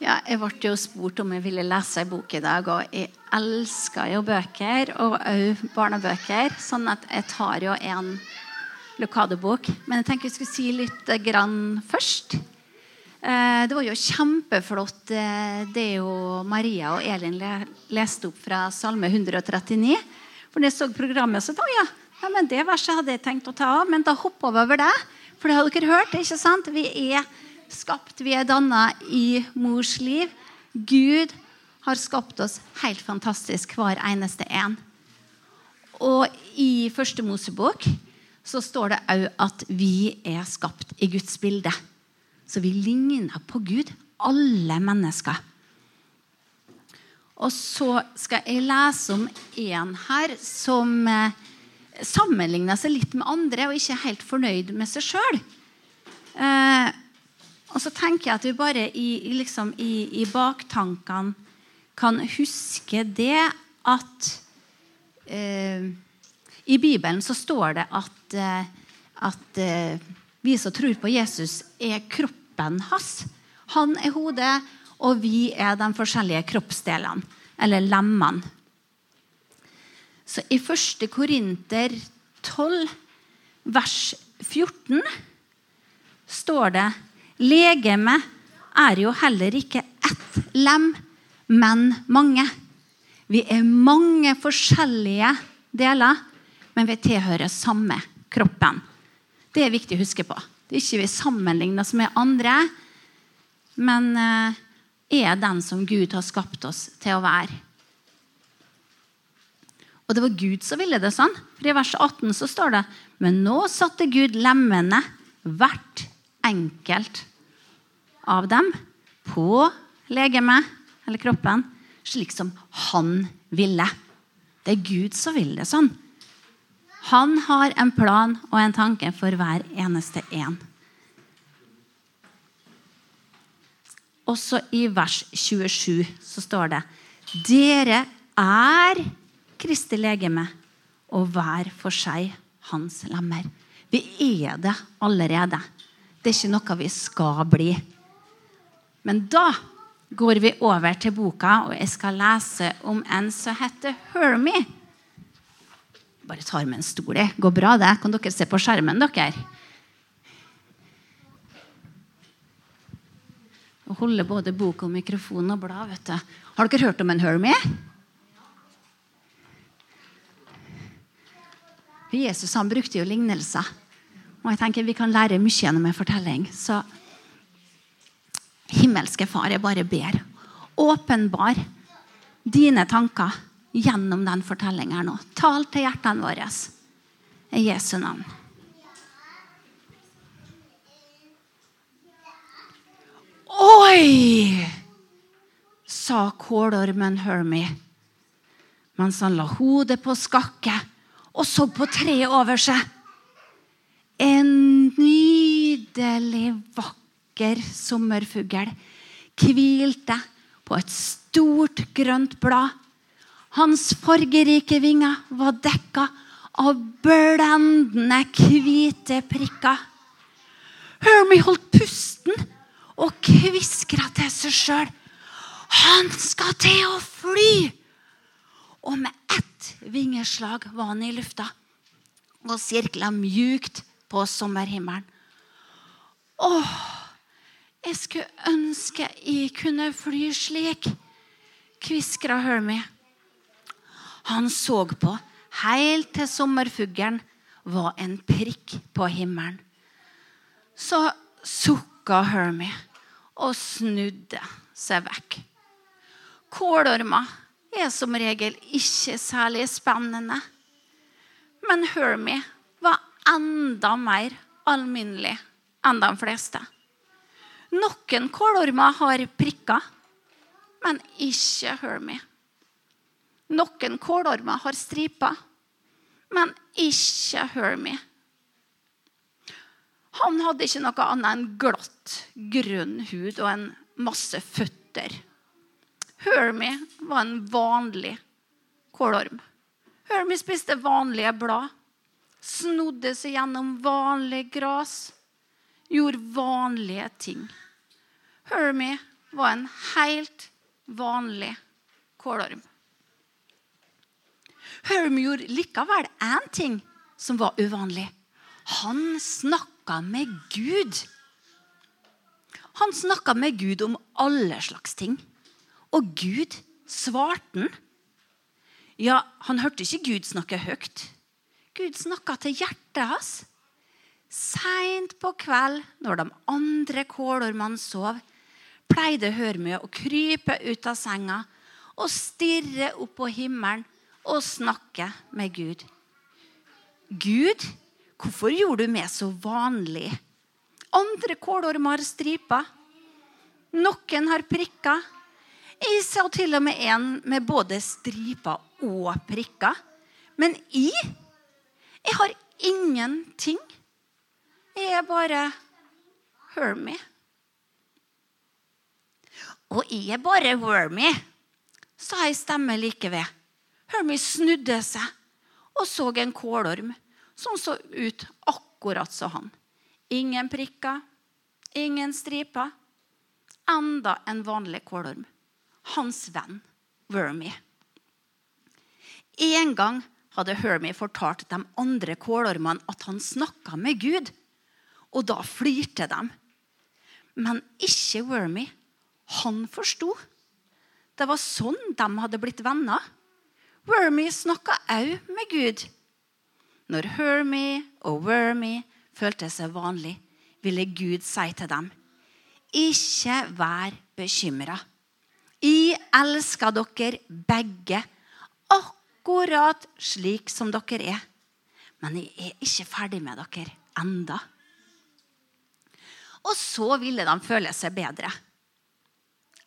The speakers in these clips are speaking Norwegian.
Ja, jeg ble jo spurt om jeg ville lese en bok i dag, og jeg elsker jo bøker, og òg barnebøker. Sånn at jeg tar jo en Lukado-bok. Men jeg tenker jeg skulle si litt grann først. Eh, det var jo kjempeflott eh, det jo Maria og Elin leste opp fra Salme 139. For når jeg så programmet, så da, ja, ja men det verset hadde jeg tenkt å ta av. Men da hoppa vi over det. For det har dere hørt. ikke sant? Vi er skapt, vi er danna i mors liv. Gud har skapt oss helt fantastisk, hver eneste en. Og i første Mosebok så står det òg at vi er skapt i Guds bilde. Så vi ligner på Gud, alle mennesker. Og så skal jeg lese om en her som eh, sammenligner seg litt med andre og ikke er helt fornøyd med seg sjøl. Og så tenker jeg at vi bare i, liksom, i, i baktankene kan huske det at eh, I Bibelen så står det at, eh, at eh, vi som tror på Jesus, er kroppen hans. Han er hodet, og vi er de forskjellige kroppsdelene, eller lemmene. Så i 1. Korinter 12, vers 14, står det Legemet er jo heller ikke ett lem, men mange. Vi er mange forskjellige deler, men vi tilhører samme kroppen. Det er viktig å huske på. Det er ikke vi sammenligner oss med andre, men eh, er den som Gud har skapt oss til å være. Og det var Gud som ville det sånn. For I vers 18 så står det Men nå satte Gud lemmene, hvert enkelt av dem på legemet eller kroppen slik som han ville. Det er Gud som vil det sånn. Han har en plan og en tanke for hver eneste en. Også i vers 27 så står det Dere er Kristi legeme og hver for seg hans lemmer. Vi er det allerede. Det er ikke noe vi skal bli. Men da går vi over til boka, og jeg skal lese om en som heter Hermie. Bare tar med en stol. Det går bra, det. Kan dere se på skjermen, dere? Og holde både bok og mikrofon og blad. vet du. Har dere hørt om en Hermie? Jesus han brukte jo lignelser. Og jeg tenker Vi kan lære mye gjennom en fortelling. Så himmelske Far, jeg bare ber. Åpenbar dine tanker gjennom den fortellingen nå. Tal til hjertene våre i Jesu navn. Oi! sa kålormen Hermie mens han la hodet på skakke og så på treet over seg. En nydelig, vakker sommerfugl hvilte på et stort, grønt blad. Hans fargerike vinger var dekka av blendende, hvite prikker. Hermie holdt pusten og kviskra til seg sjøl. Han skal til å fly! Og med ett vingeslag var han i lufta og sirkla mjukt på sommerhimmelen. Åh, jeg skulle ønske jeg kunne fly slik, kviskra Hermie. Han så på helt til sommerfuglen var en prikk på himmelen. Så sukka Hermie og snudde seg vekk. Kålormer er som regel ikke særlig spennende. Men Hermie var enda mer alminnelig enn de fleste. Noen kålormer har prikker, men ikke Hermie. Noen kålormer har striper, men ikke Hermie. Han hadde ikke noe annet enn glatt, grønn hud og en masse føtter. Hermie var en vanlig kålorm. Hermie spiste vanlige blad, snodde seg gjennom vanlig gras, gjorde vanlige ting. Hermie var en helt vanlig kålorm. Hermy gjorde likevel én ting som var uvanlig. Han snakka med Gud. Han snakka med Gud om alle slags ting. Og Gud svarte han. Ja, han hørte ikke Gud snakke høyt. Gud snakka til hjertet hans. Seint på kveld, når de andre kålormene sov, pleide Hørmø å krype ut av senga og stirre opp på himmelen og snakke med Gud. Gud, hvorfor gjorde du meg så vanlig? Andre kålormer har striper. Noen har prikker. Jeg så til og med en med både striper og prikker. Men jeg, jeg har ingenting. Er bare Hermy. Og jeg er bare Hermie, sa ei stemme like ved. Hermy snudde seg og så en kålorm som så ut akkurat som han. Ingen prikker, ingen striper. Enda en vanlig kålorm. Hans venn Wormy. En gang hadde Hermy fortalt de andre kålormene at han snakka med Gud. Og da flirte de. Men ikke Wormy. Han forsto. Det var sånn de hadde blitt venner. Wormy snakka òg med Gud. Når Hermy og Wormy følte seg vanlig, ville Gud si til dem, ikke vær bekymra. Jeg elsker dere begge akkurat slik som dere er. Men jeg er ikke ferdig med dere enda. Og så ville de føle seg bedre.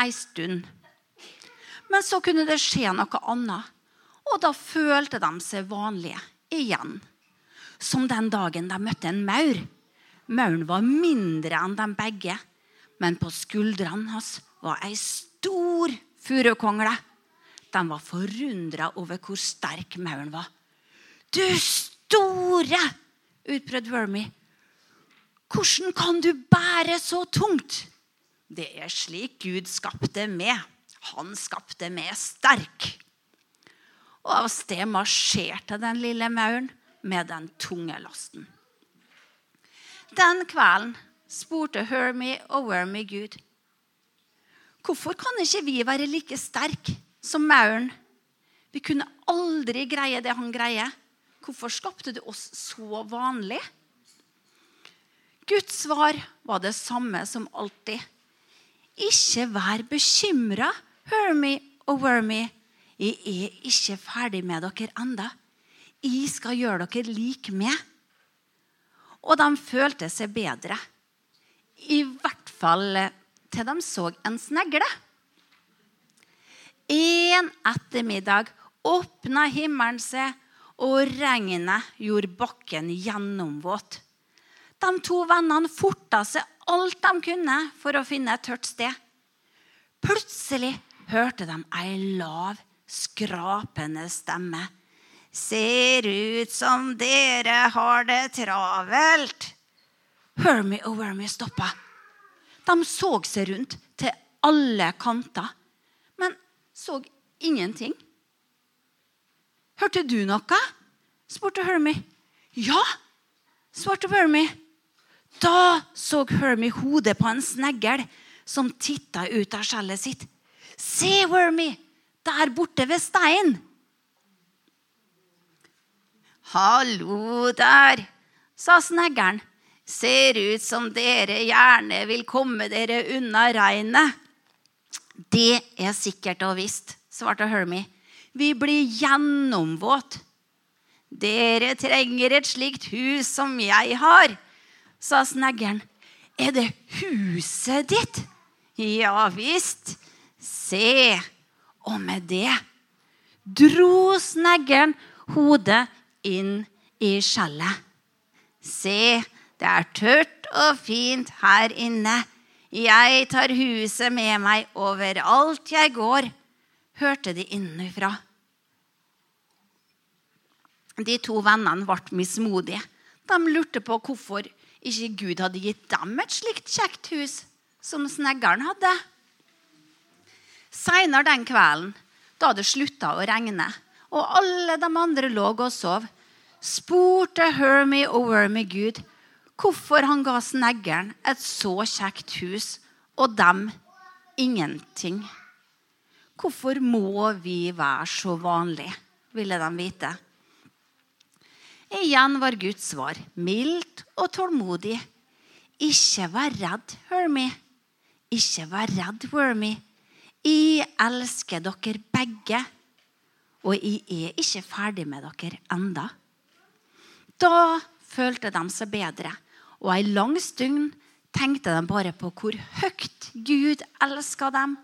Ei stund. Men så kunne det skje noe annet. Og da følte de seg vanlige igjen. Som den dagen de møtte en maur. Mauren var mindre enn dem begge, men på skuldrene hans var ei stor furukongle. De var forundra over hvor sterk mauren var. Du store! utbrøt Wormy. Hvordan kan du bære så tungt? Det er slik Gud skapte meg. Han skapte meg sterk. Og av sted marsjerte den lille mauren med den tunge lasten. Den kvelden spurte Hermie og Wormy Gud. Hvorfor kan ikke vi være like sterke som mauren? Vi kunne aldri greie det han greier. Hvorfor skapte du oss så vanlig? Guds svar var det samme som alltid. Ikke vær bekymra, Hermy og Wormy. Jeg er ikke ferdig med dere enda. Jeg skal gjøre dere lik meg. Og de følte seg bedre. I hvert fall til de så en snegle. En ettermiddag åpna himmelen seg, og regnet gjorde bakken gjennomvåt. De to vennene forta seg alt de kunne for å finne et tørt sted. Plutselig hørte de ei lav, skrapende stemme Ser ut som dere har det travelt. Hermie og Wermy stoppa. De så seg rundt til alle kanter, men så ingenting. Hørte du noe? spurte Hermie. Ja, svarte Wormy. Så Hermie hodet på en snegl som titta ut av skjellet sitt. Se, Wormy, der borte ved steinen. Hallo der, sa sneglen. Ser ut som dere gjerne vil komme dere unna regnet. Det er sikkert og visst, svarte Hermie. Vi blir gjennomvåt. Dere trenger et slikt hus som jeg har, sa sneggeren. Er det huset ditt? Ja visst. Se. Og med det dro sneggeren hodet inn i skjellet. Se, det er tørt og fint her inne. Jeg tar huset med meg overalt jeg går, hørte de innenfra. De to vennene ble mismodige. De lurte på hvorfor ikke Gud hadde gitt dem et slikt kjekt hus som sneggeren hadde. Seinere den kvelden, da det slutta å regne, og alle de andre lå og sov, spurte Hermy og Wormy Gud hvorfor han ga sneggeren et så kjekt hus, og dem ingenting. Hvorfor må vi være så vanlige, ville de vite. Igjen var Guds svar mildt og tålmodig. Ikke vær redd, Hermie. Ikke vær redd, Wormy. Jeg elsker dere begge, og jeg er ikke ferdig med dere enda. Da følte de seg bedre, og ei lang stund tenkte de bare på hvor høyt Gud elska dem.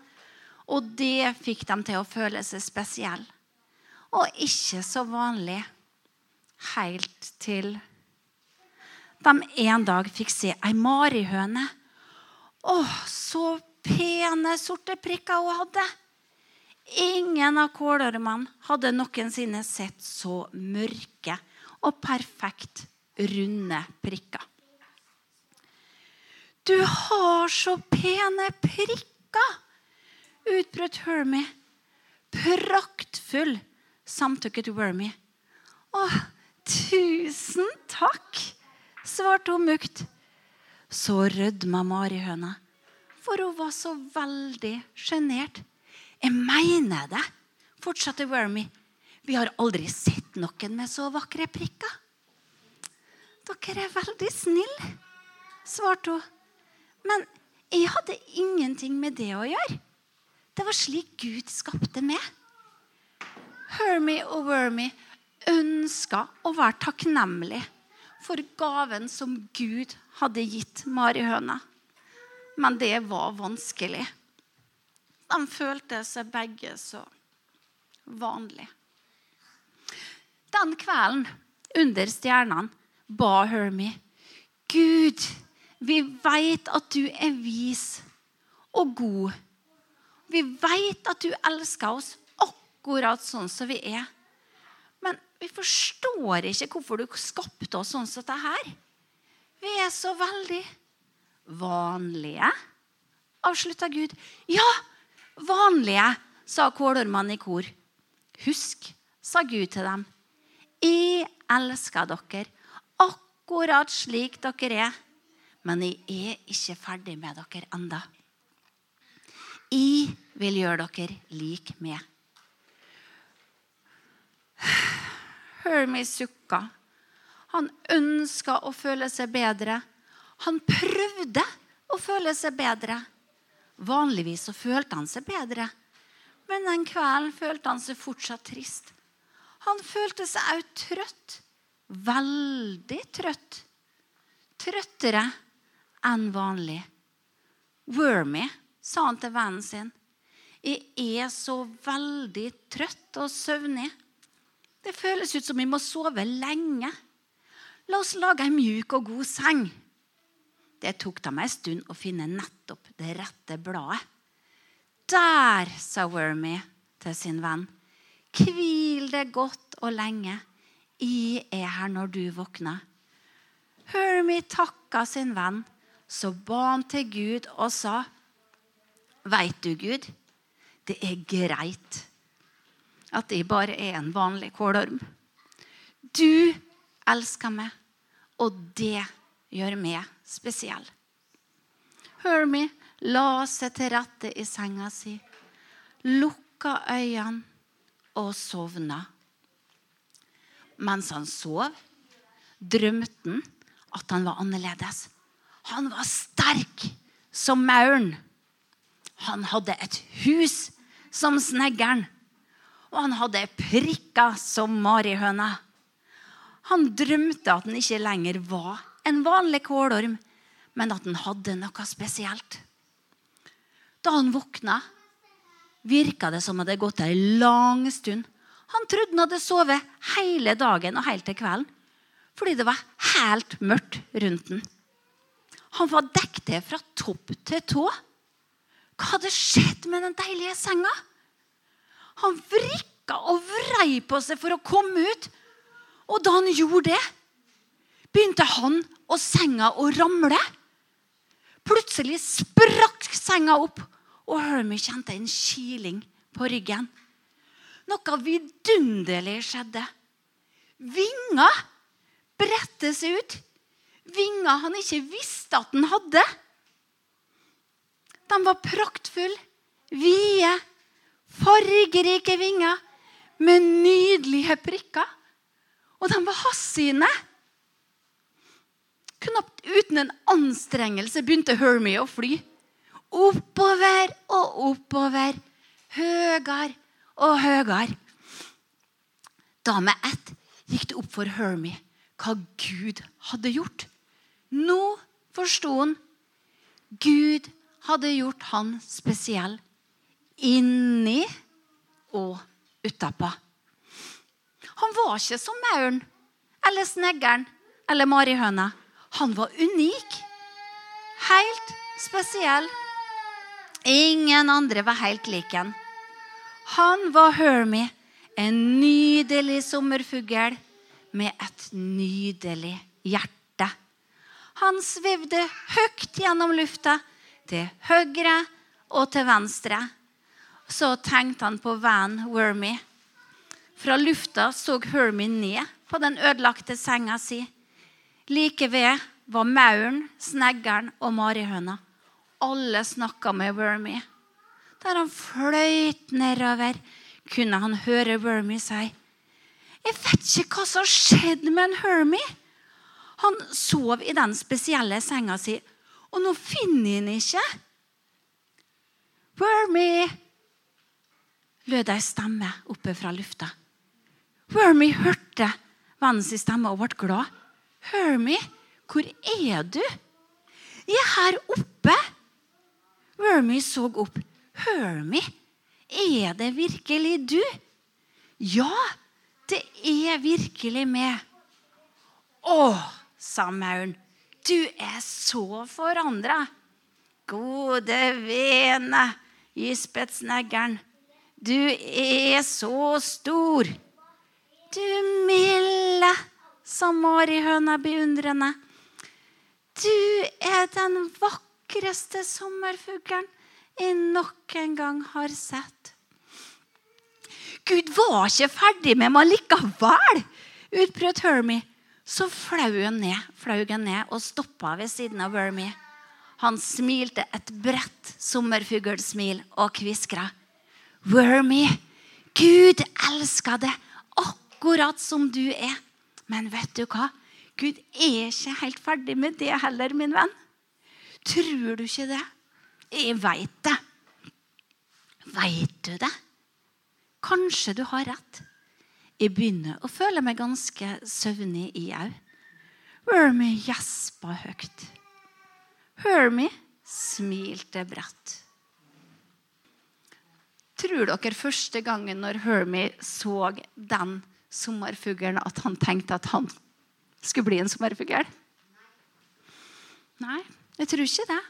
Og det fikk dem til å føle seg spesielle. Og ikke så vanlig helt til de en dag fikk se ei marihøne. Å, så pene sorte prikker hun hadde. Ingen av kålormene hadde noensinne sett så mørke og perfekt runde prikker. Du har så pene prikker, utbrøt Hermie. Praktfull, samtykket Wormy. Å, tusen takk, svarte hun mukt. Så rødma marihøna, for hun var så veldig sjenert. Jeg mener det, fortsatte Wormy. Vi har aldri sett noen med så vakre prikker. Dere er veldig snille, svarte hun. Men jeg hadde ingenting med det å gjøre. Det var slik Gud skapte meg. Hermy og Wormy ønska å være takknemlig for gaven som Gud hadde gitt marihøna. Men det var vanskelig. De følte seg begge så vanlige. Den kvelden under stjernene ba Hermie Gud, vi veit at du er vis og god. Vi veit at du elsker oss akkurat sånn som vi er. Men vi forstår ikke hvorfor du skapte oss sånn som dette her. Vi er så veldig vanlige, avslutta Gud. Ja, vanlige, sa kålormene i kor. Husk, sa Gud til dem. Jeg elsker dere akkurat slik dere er. Men jeg er ikke ferdig med dere enda. Jeg vil gjøre dere lik meg. Hermie sukka. Han ønska å føle seg bedre. Han prøvde å føle seg bedre. Vanligvis så følte han seg bedre, men den kvelden følte han seg fortsatt trist. Han følte seg òg trøtt. Veldig trøtt. Trøttere enn vanlig. Wormy, sa han til vennen sin. Jeg er så veldig trøtt og søvnig. Det føles ut som vi må sove lenge. La oss lage ei mjuk og god seng. Det tok dem ei stund å finne nettopp det rette bladet. Der, sa Wormy til sin venn. Hvil deg godt og lenge. Jeg er her når du våkner. Hermie takka sin venn, så ba han til Gud og sa, Veit du, Gud, det er greit at jeg bare er en vanlig kålorm. Du elsker meg, og det gjør meg spesiell. Hermie la seg til rette i senga si, lukka øynene og sovna. Mens han sov, drømte han at han var annerledes. Han var sterk som mauren. Han hadde et hus som sneggeren. Og han hadde prikker som marihøna. Han drømte at han ikke lenger var en vanlig kålorm, men at han hadde noe spesielt. Da han våkna, virka det som det hadde gått ei lang stund. Han trodde han hadde sovet hele dagen og helt til kvelden fordi det var helt mørkt rundt den. Han var dekket fra topp til tå. Hva hadde skjedd med den deilige senga? Han vrikka og vrei på seg for å komme ut. Og da han gjorde det, begynte han og senga å ramle. Plutselig sprakk senga opp, og Hermie kjente en kiling på ryggen. Noe vidunderlig skjedde. Vinger bredte seg ut. Vinger han ikke visste at han hadde. De var praktfulle, vide, fargerike vinger med nydelige prikker. Og de var hassyne. Knapt uten en anstrengelse begynte Hermie å fly. Oppover og oppover. Høyere og høyere. Da med ett gikk det opp for Hermie hva Gud hadde gjort. Nå forsto han. Gud hadde gjort han spesiell inni og utapå. Han var ikke som mauren eller sneggeren eller marihøna. Han var unik. Helt spesiell. Ingen andre var helt lik han. Han var Hermie, en nydelig sommerfugl med et nydelig hjerte. Han svevde høyt gjennom lufta, til høyre og til venstre. Så tenkte han på Van Wormy. Fra lufta så Hermie ned på den ødelagte senga si. Like ved var mauren, sneggeren og marihøna. Alle snakka med Wormy. Der han fløyt nedover, kunne han høre Wormy si jeg vet ikke hva som skjedde med en Hermy. Han sov i den spesielle senga si, og nå finner han ikke. Wormy, lød ei stemme oppe fra lufta. Wormy hørte vennens stemme og ble glad. Hermie, hvor er du? Jeg er her oppe. Wormy så opp. Hermie, er det virkelig du? Ja, det er virkelig meg. Å, sa mauren. Du er så forandra. Gode vene, gispet sneggeren. Du er så stor. Du milde, sa marihøna beundrende. Du er den vakreste sommerfuglen jeg nok en gang har sett. Gud var ikke ferdig med meg likevel, utbrøt Hermie. Så flau han ned, flaug han ned og stoppa ved siden av Hermie. Han smilte et bredt sommerfuglsmil og kviskra. Wormy, Gud elsker deg akkurat som du er. Men vet du hva? Gud er ikke helt ferdig med det heller, min venn. Tror du ikke det? Jeg veit det. Veit du det? Kanskje du har rett. Jeg begynner å føle meg ganske søvnig i au. Wormy gjespa høyt. Hermy smilte bredt. Tror dere første gangen når Hermie så den sommerfuglen, at han tenkte at han skulle bli en sommerfugl? Nei, jeg tror ikke det.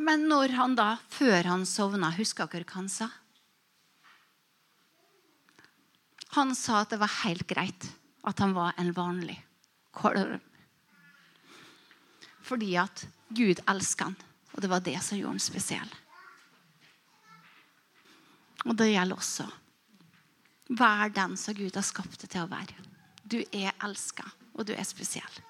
Men når han da, før han sovna, husker dere hva han sa? Han sa at det var helt greit at han var en vanlig kolv. Fordi at Gud elsker han, og det var det som gjorde han spesiell. Og det gjelder også. Vær den som Gud har skapt deg til å være. Du er elska, og du er spesiell.